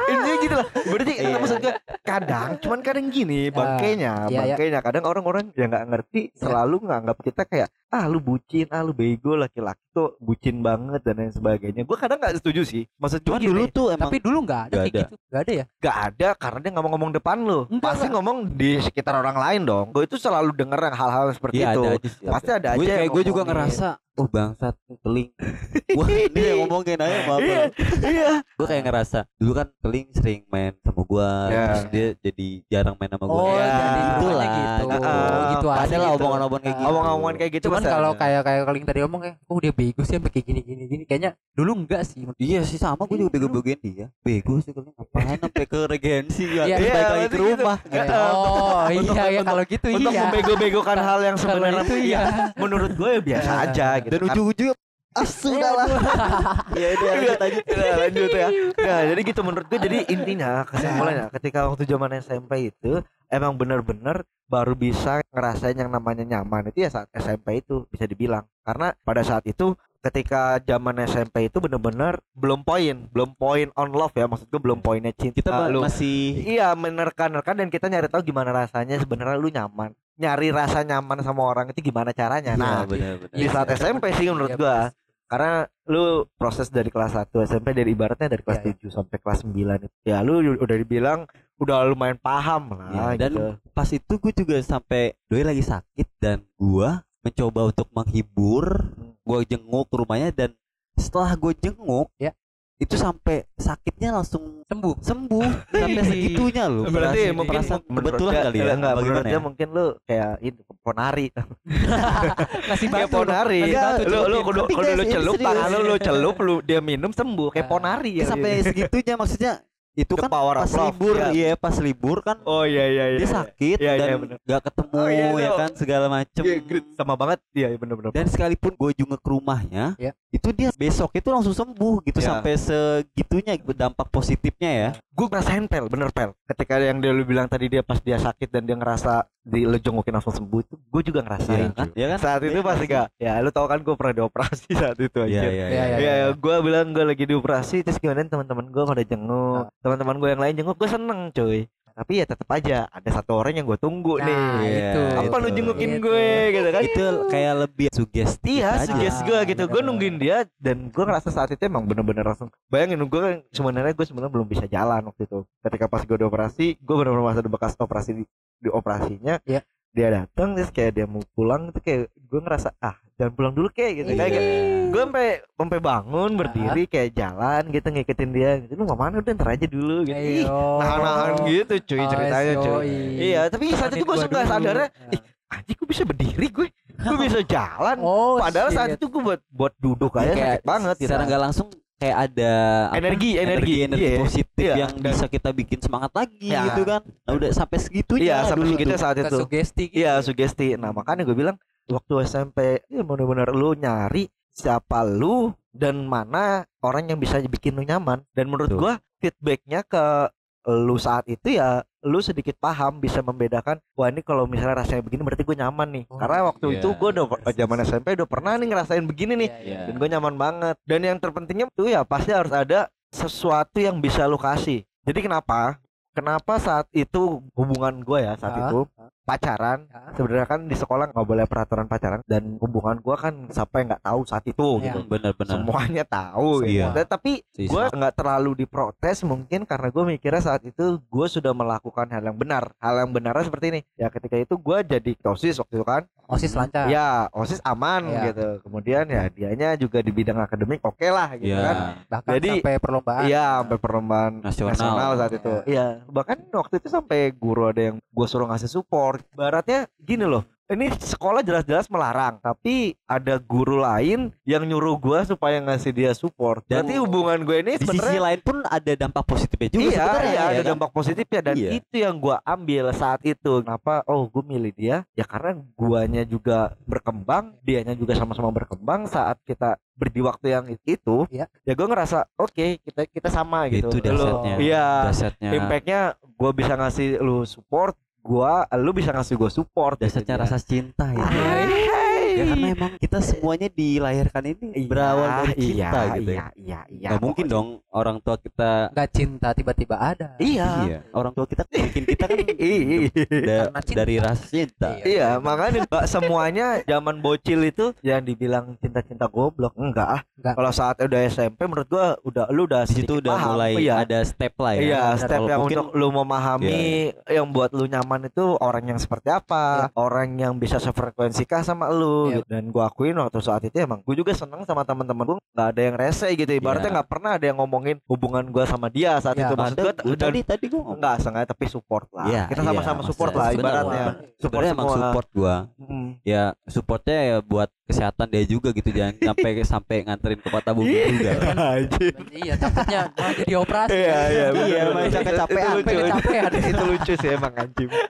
Ini gitu lah. Berarti Iya. maksud gue kadang, cuman kadang gini bangkainya, iya, iya. bangkainya. Kadang orang-orang yang nggak ngerti selalu nganggap kita kayak ah lu bucin, ah lu bego, laki-laki tuh bucin banget dan lain sebagainya. Gue kadang nggak setuju sih. Maksud Cuman gini, dulu tuh emang Tapi dulu nggak ada kayak ada. gitu. Nggak ada ya? nggak ada karena dia nggak mau ngomong depan lu. Enggak, Pasti enggak. ngomong di sekitar orang lain dong. Gue itu selalu denger hal-hal seperti Iya itu. ada. Pasti ada aja kayak gue juga ngerasa oh bangsat teling. Wah ini yang ngomongin aja maaf. Iya, iya. Gue kayak ngerasa dulu kan teling sering main sama gue, Iya. terus dia jadi jarang main sama gue. Oh, Ya, jadi itulah, gitu. gitu. Oh, gitu Ada lah gitu. omongan-omongan kayak gitu. Omong-omongan kayak gitu Cuman kalau kayak kayak Keling tadi ngomong kayak, oh dia bego sih sampai kayak gini gini gini. Kayaknya dulu enggak sih. Iya sih sama gue juga bego-begoin dia. Bego sih kalau ngapain sampai ke regensi ya. Iya, Terus iya, balik lagi ke gitu. rumah. Kayak, Untuk- oh untuk- iya ya untuk- kalau gitu untuk iya. membego-begokan hal yang sebenarnya iya. menurut gue ya biasa Iya. aja gitu. Dan Kan- ujung-ujungnya ah sudah lah. ya itu lanjut aja. Iya, lanjut ya. Nah, jadi gitu menurut gue jadi intinya kesimpulannya ketika waktu zaman SMP itu emang bener-bener baru bisa ngerasain yang namanya nyaman itu ya saat SMP itu bisa dibilang karena pada saat itu ketika zaman SMP itu bener-bener belum poin belum poin on love ya maksud gue belum poinnya cinta Kita lu masih iya menerka-nerka dan kita nyari tahu gimana rasanya sebenarnya lu nyaman nyari rasa nyaman sama orang itu gimana caranya nah Iya, benar-benar. di saat SMP sih menurut Iya, gua karena lu proses dari kelas 1 SMP dari ibaratnya dari kelas Iya, 7 sampai kelas 9 itu ya lu udah dibilang udah lumayan paham lah Iya, dan gitu. pas itu gue juga sampai doi lagi sakit dan gua mencoba untuk menghibur gua jenguk rumahnya dan setelah gue jenguk Ya. Itu sampai sakitnya langsung Sembuh. sembuh sampai segitunya loh berarti mungkin perasaan kebetulan dia- kali ya enggak menurut bagaimana dia ya? mungkin lu kayak itu ponari Kasih kayak batu. ponari Kasih batu, lu lu kudu kudu lu celup tangan lu lu celup lu dia minum sembuh kayak Ah. ponari ya sampai segitunya maksudnya itu The kan pas love, libur iya. iya pas libur kan oh iya iya iya dia sakit Iya, iya, dan bener. nggak ketemu Oh, iya, ya iya. kan segala macem Iya, sama banget iya iya, bener bener dan sekalipun gue juga ke rumahnya Ya. Itu dia besok itu langsung sembuh gitu Ya. sampai segitunya gitu, dampak positifnya ya. Gue ngerasain pel bener pel. Ketika yang dia lu bilang tadi dia pas dia sakit dan dia ngerasa di lu jengukin langsung sembuh itu gue juga ngerasain Iya. kan ya kan? Saat itu Iya. pasti gak ya lu tau kan gue pernah dioperasi saat itu aja iya iya Iya, iya iya. Ya, gue bilang gue lagi dioperasi terus gimana teman-teman gue pada jenguk, teman-teman gue yang lain jenguk gue seneng cuy. Tapi ya tetap aja ada satu orang yang gue tunggu Nah, nih. Itu. Apa lu jengukin Itu. gue gitu kan? itu kayak lebih sugesti aja. suggest gue gitu. Gue nungguin dia dan gue ngerasa saat itu emang bener-bener langsung bayangin gue kan sebenarnya gue sebenarnya belum bisa jalan waktu itu. Ketika pas gue dioperasi, gue bener-bener masa bekas operasi di, di operasinya. Iya. Dia datang terus kayak dia mau pulang itu kayak gue ngerasa ah jangan pulang dulu kayak gitu. Kayak Iya. gue sampai sampai bangun berdiri kayak jalan gitu ngikutin dia. Gitu lu nggak mana udah ntar aja dulu gitu. Ih Ayo. nahan-nahan gitu cuy Oh, ceritanya cuy. yoi. iya tapi saat itu gue suka sadarnya ih anjing gue bisa berdiri gue gue bisa jalan. Oh, padahal shit. saat itu gue buat buat duduk aja Kayak sakit banget gitu. secara nggak langsung kayak ada apa, Energi, energi. energi Iya. positif Iya. yang bisa kita bikin semangat lagi Iya. gitu kan nah, udah sampai segitunya iya sampai dulu segitu tuh. saat itu sugesti gitu. Iya sugesti. Nah makanya gue bilang waktu SMP ya bener-bener lu nyari siapa lu dan mana orang yang bisa bikin lu nyaman. Dan menurut Betul. gua feedbacknya ke lu saat itu ya lu sedikit paham bisa membedakan wah ini kalau misalnya rasanya begini berarti gue nyaman nih. Oh, karena waktu iya. itu gue udah zaman SMP udah pernah nih ngerasain begini nih Iya, iya. dan gue nyaman banget. Dan yang terpentingnya tuh ya pasti harus ada sesuatu yang bisa lu kasih. Jadi kenapa? Kenapa saat itu hubungan gue ya saat Ah, itu pacaran sebenarnya kan di sekolah nggak boleh peraturan pacaran dan hubungan gua kan sampai nggak tahu saat itu Iya. gitu bener-bener semuanya tahu gitu. Iya. Dan tapi Si gua nggak terlalu diprotes mungkin karena gue mikirnya saat itu gue sudah melakukan hal yang benar hal yang benarnya seperti ini ya ketika itu gua jadi osis waktu itu kan osis lancar ya osis aman Iya. gitu kemudian ya dianya juga di bidang akademik oke lah gitu Iya. kan bahkan Jadi- sampai perlombaan Iya, sampai perlombaan Nasional. nasional, saat itu. Iya, bahkan waktu itu sampai guru ada yang gue suruh ngasih support. Baratnya gini loh. Ini sekolah jelas-jelas melarang, tapi ada guru lain yang nyuruh gua supaya ngasih dia support. Berarti hubungan gue ini di sisi sebenarnya lain pun ada dampak positifnya juga iya, sebenarnya iya, ya ada kan? dampak positifnya dan Iya. itu yang gua ambil saat itu. Kenapa? Oh, gue milih dia ya karena guanya juga berkembang, dianya juga sama-sama berkembang saat kita beri waktu yang itu. Iya. Ya gue ngerasa oke, kita kita sama gitu. itu dasarnya Iya. dasarnya Impactnya gue bisa ngasih lu support, gua lu bisa ngasih gue support. dasarnya gitu, rasa cinta ya Hai. Ya karena emang kita semuanya dilahirkan ini Iya, berawal dari cinta iya, gitu ya Iya, iya, iya. Nggak mungkin dong orang tua kita nggak cinta tiba-tiba ada Iya. iya orang tua kita bikin kita kan Iya. da- dari rasa cinta Iya. Iya, makanya nggak semuanya zaman bocil itu yang dibilang cinta-cinta goblok. Enggak ah. Kalau saat udah SMP menurut gua udah lu udah di situ udah paham. mulai iya. ada step lah ya Iya, step Kalau yang mungkin- untuk lu memahami yang buat lu nyaman itu orang yang seperti apa, orang yang bisa sefrekuensi kah sama lu. Iya. gitu. Dan gua akuin waktu saat itu emang gua juga seneng sama teman-teman gua nggak ada yang rese gitu. Ibaratnya Iya. nggak pernah ada yang ngomongin hubungan gua sama dia saat Iya, itu. Maksud dan tadi tadi gua enggak sengaja tapi support lah. Iya, Kita iya, sama-sama support maksudnya lah ibaratnya. Sebenarnya emang support gua Mm. ya supportnya ya buat kesehatan dia juga gitu jangan sampai sampai nganterin ke kota bumi juga Anjir. iya takutnya malah jadi operasi Iya iya Iya, Itu kecapean, lucu, sampai kecapean. itu lucu sih emang anjing.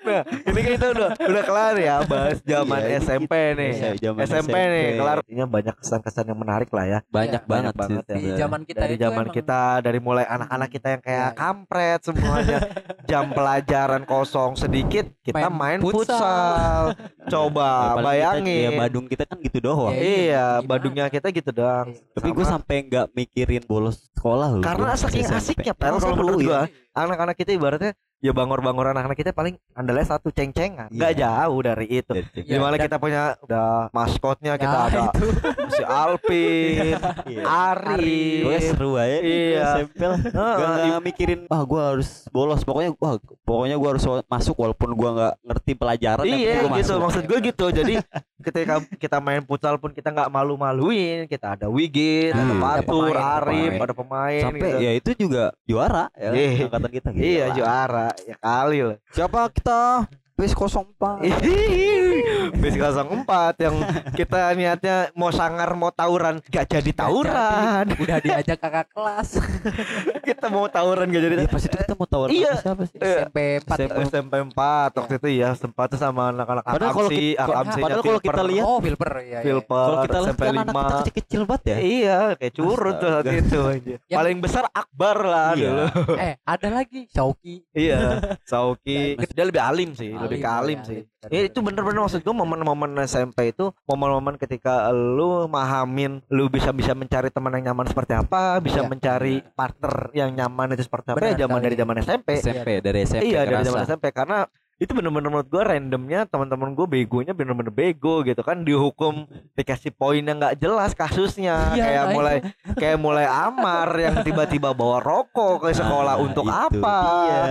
Nah ini kita udah udah kelar ya bahas zaman Iya, SMP nih. Iya, SMP, nih kelar. Ini banyak kesan-kesan yang menarik lah ya. banyak Iya, banget, banget sih ya. di zaman kita dari itu zaman kita dari mulai anak-anak kita yang kayak Iya, iya. kampret semuanya jam pelajaran kosong sedikit kita main, futsal. Coba Ya, bayangin. Ya Badung kita kan gitu doang Iya, Iya, gimana? Badungnya kita gitu doang. Iya. tapi gue sampai nggak mikirin bolos sekolah loh Karena saking asiknya pel Emang kalau seru menurut ya. gua anak-anak kita ibaratnya ya bangor-bangor anak-anak kita paling andalnya satu ceng-cengan nggak Iya. jauh dari itu. Iya, di mana dan- kita punya udah maskotnya kita Nah, ada itu. si Alvin Iya. Ari Pokoknya seru aja Iya. Lah. Gak, nggak mikirin ah gua harus bolos pokoknya wah pokoknya gua harus masuk walaupun gua nggak ngerti pelajaran iya gitu masuk. maksud gue gitu jadi ketika kita main futsal pun kita nggak malu-maluin kita ada Wigit ada Hmm. Fatur Ada pemain, Arif pemain. ada pemain sampai gitu. ya itu juga juara ya Iya. angkatan kita gitu iya juara ya kali lah. Siapa kita PIS 04 Bis 04 yang kita niatnya mau sangar mau tawuran. Gak jadi tawuran. Udah diajak kakak kelas. Kita mau tawuran gak jadi. Ya pas itu kita mau tawar Iya. siapa sih? SMP 4 SMP. SMP 4 waktu itu ya sempat sama anak-anak Padahal kalau kita- padahal kalau kita lihat- oh Filper ya. Filper kalau kita lihat SMP kan anak 5 kita kecil-kecil banget ya? Iya, kayak curut tuh saat itu Paling besar Akbar lah Iya. dulu. eh ada lagi Shauki. Iya, Sauki. Dia lebih alim sih, Alim, lebih ke alim ya, sih. alim. Ya, itu bener-bener maksud gue momen-momen SMP itu momen-momen ketika lu mahamin lu bisa bisa mencari teman yang nyaman seperti apa, bisa Iya. mencari partner yang nyaman itu seperti apa Benar ya zaman dari zaman SMP. SMP dari SMP iya dari kerasa. zaman SMP karena itu bener-bener menurut gue randomnya teman-teman gue begonya bener-bener bego gitu kan. Dihukum dikasih poin yang nggak jelas kasusnya. Iya, kayak nah mulai kayak mulai Amar yang tiba-tiba bawa rokok ke sekolah Nah, untuk itu apa. dia.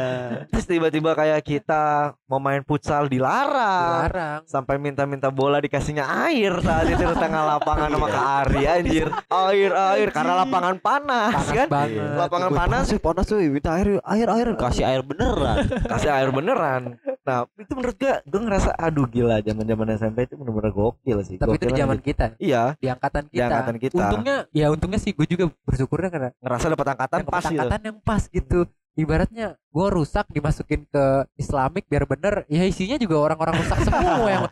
terus tiba-tiba kayak kita mau main futsal dilarang. Dilarang. Sampai minta-minta bola dikasihnya air saat itu di tengah lapangan sama Kak Ari anjir. Air air karena lapangan panas panas kan? banget. Lapangan panas panas. tuh minta air air air. Kasih air beneran. Kasih air beneran Nah itu menurut gue Gue ngerasa aduh gila zaman zaman SMP itu bener-bener gokil sih Tapi itu di Gokil zaman aja. kita, Iya di angkatan Di kita. angkatan kita. Untungnya, ya untungnya sih gue juga bersyukurnya karena Ngerasa dapat angkatan yang pas gitu angkatan yang pas gitu. Ibaratnya gue rusak dimasukin ke Islamik biar bener ya isinya juga orang-orang rusak semua yang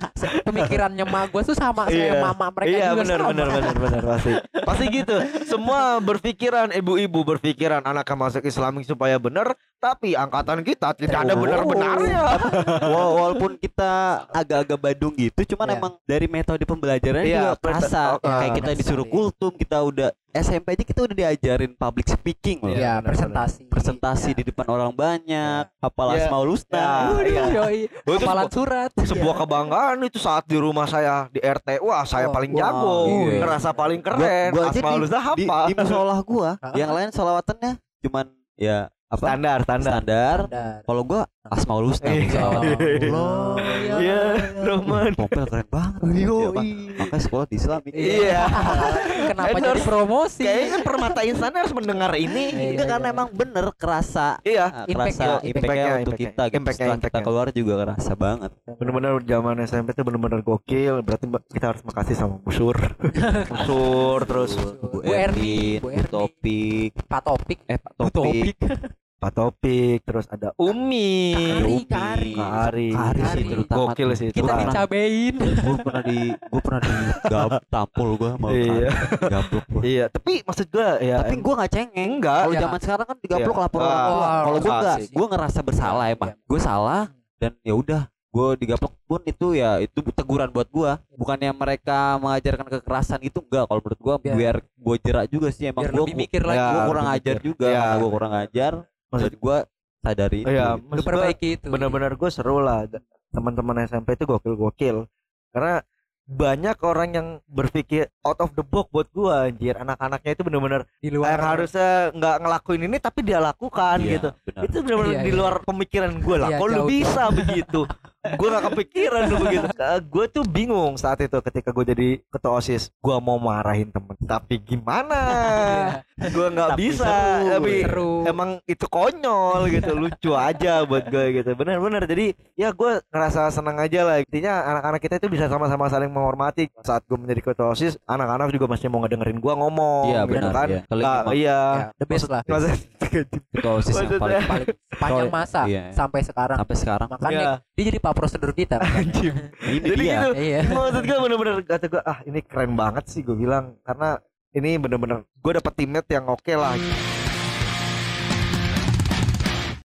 pemikirannya ma gue tuh sama Iya. kayak mama mereka Iya juga benar sama. benar benar benar pasti pasti gitu semua berpikiran ibu-ibu berpikiran anaknya masuk Islamik supaya benar tapi angkatan kita tidak ada Oh. benar-benarnya Wah, walaupun kita agak-agak badung gitu, cuman Iya. emang dari metode pembelajaran Iya, juga kerasa. oh, ah, Kayak kita benar disuruh sekali. kultum, kita udah SMP aja kita udah diajarin public speaking loh. Iya, ya presentasi Presentasi Ya. di depan orang banyak, hafal Iya. asmaul husna. Ya, Waduh, iya. yoi. Oh, itu Hafalan sebuah- surat sebuah kebanggaan itu saat di rumah saya di RT wah saya Oh, paling wow, jago iya. ngerasa paling Gua- keren gua aja Asmaul di- Husna Di, hafal di musola gua, yang lain solawatannya cuman ya apa? standar standar Standar. Standar. Kalau gua asmaul husna. Iya. musola. Allah, ya Iya. Roman. Popel keren banget. Ya, Pak. Makanya sekolah di Islam. Iya. Kenapa jadi promosi? Kayaknya kan permata insan harus mendengar ini. Iya, Enggak karena emang bener kerasa Iya. Impact-nya, kerasa impact-nya, untuk kita gitu. Setelah kita keluar juga kerasa banget Bener-bener zaman SMP itu bener-bener gokil. Berarti kita harus makasih sama Busur. Busur terus Bu Erni, Bu. Topik Pak Topik. eh Pak Bu Topik Pak Topik, terus ada Umi. Kari, Umi, Kari. Kari. Kari sih Kari. terutama Gokil sih itu. Kita dicabein. gue pernah di gue pernah di gab tampol gue mau Iya. gaplok gue Iya, tapi maksud gua ya tapi gue nggak cengeng enggak. kalau Ya. zaman sekarang kan digaplok Iya. lapor orang tua kalau gue nggak gue ngerasa bersalah emang Iya. gue salah dan ya udah gue digaplok pun itu ya itu teguran buat gue bukannya mereka mengajarkan kekerasan itu enggak kalau menurut gue Biar- biar gue jerak juga sih emang gue mikir lagi. Ya, gue kurang ajar juga Ya. gue kurang ajar maksud gue sadari itu Iya, gua Perbaiki itu. bener-bener gue seru lah. Teman-teman SMP itu gokil-gokil. Karena banyak orang yang berpikir out of the box buat gua anjir. Anak-anaknya itu bener-bener di yang luar harusnya nggak ngelakuin ini tapi dia lakukan Iya, gitu. benar. itu benar-benar Iya, di iya. luar pemikiran gue lah. Iya, kok lu bisa begitu gue gak kepikiran tuh begitu. Gue tuh bingung saat itu ketika gue jadi ketua osis gue mau marahin temen. Tapi gimana? Gue nggak bisa. seru, tapi seru. emang itu konyol gitu lucu aja buat gue gitu. Benar-benar jadi ya gue ngerasa senang aja lah. Intinya anak-anak kita itu bisa sama-sama saling menghormati. Saat gue menjadi ketua osis anak-anak juga masih mau ngedengerin gue ngomong Iya, gitu benar, kan? iya. Gimana? iya. Ya, the best lah. Maksud- Ketua OSIS yang Maksudnya- paling Paling sepanjang Kalau- masa iya. sampai sekarang. sampai sekarang Makanya Iya. dia jadi pak prosedur kita. Jadi dia gitu. Iya. Maksud gue bener-bener kata gue ah ini keren banget sih gue bilang karena ini bener-bener gue dapet teammate yang oke lah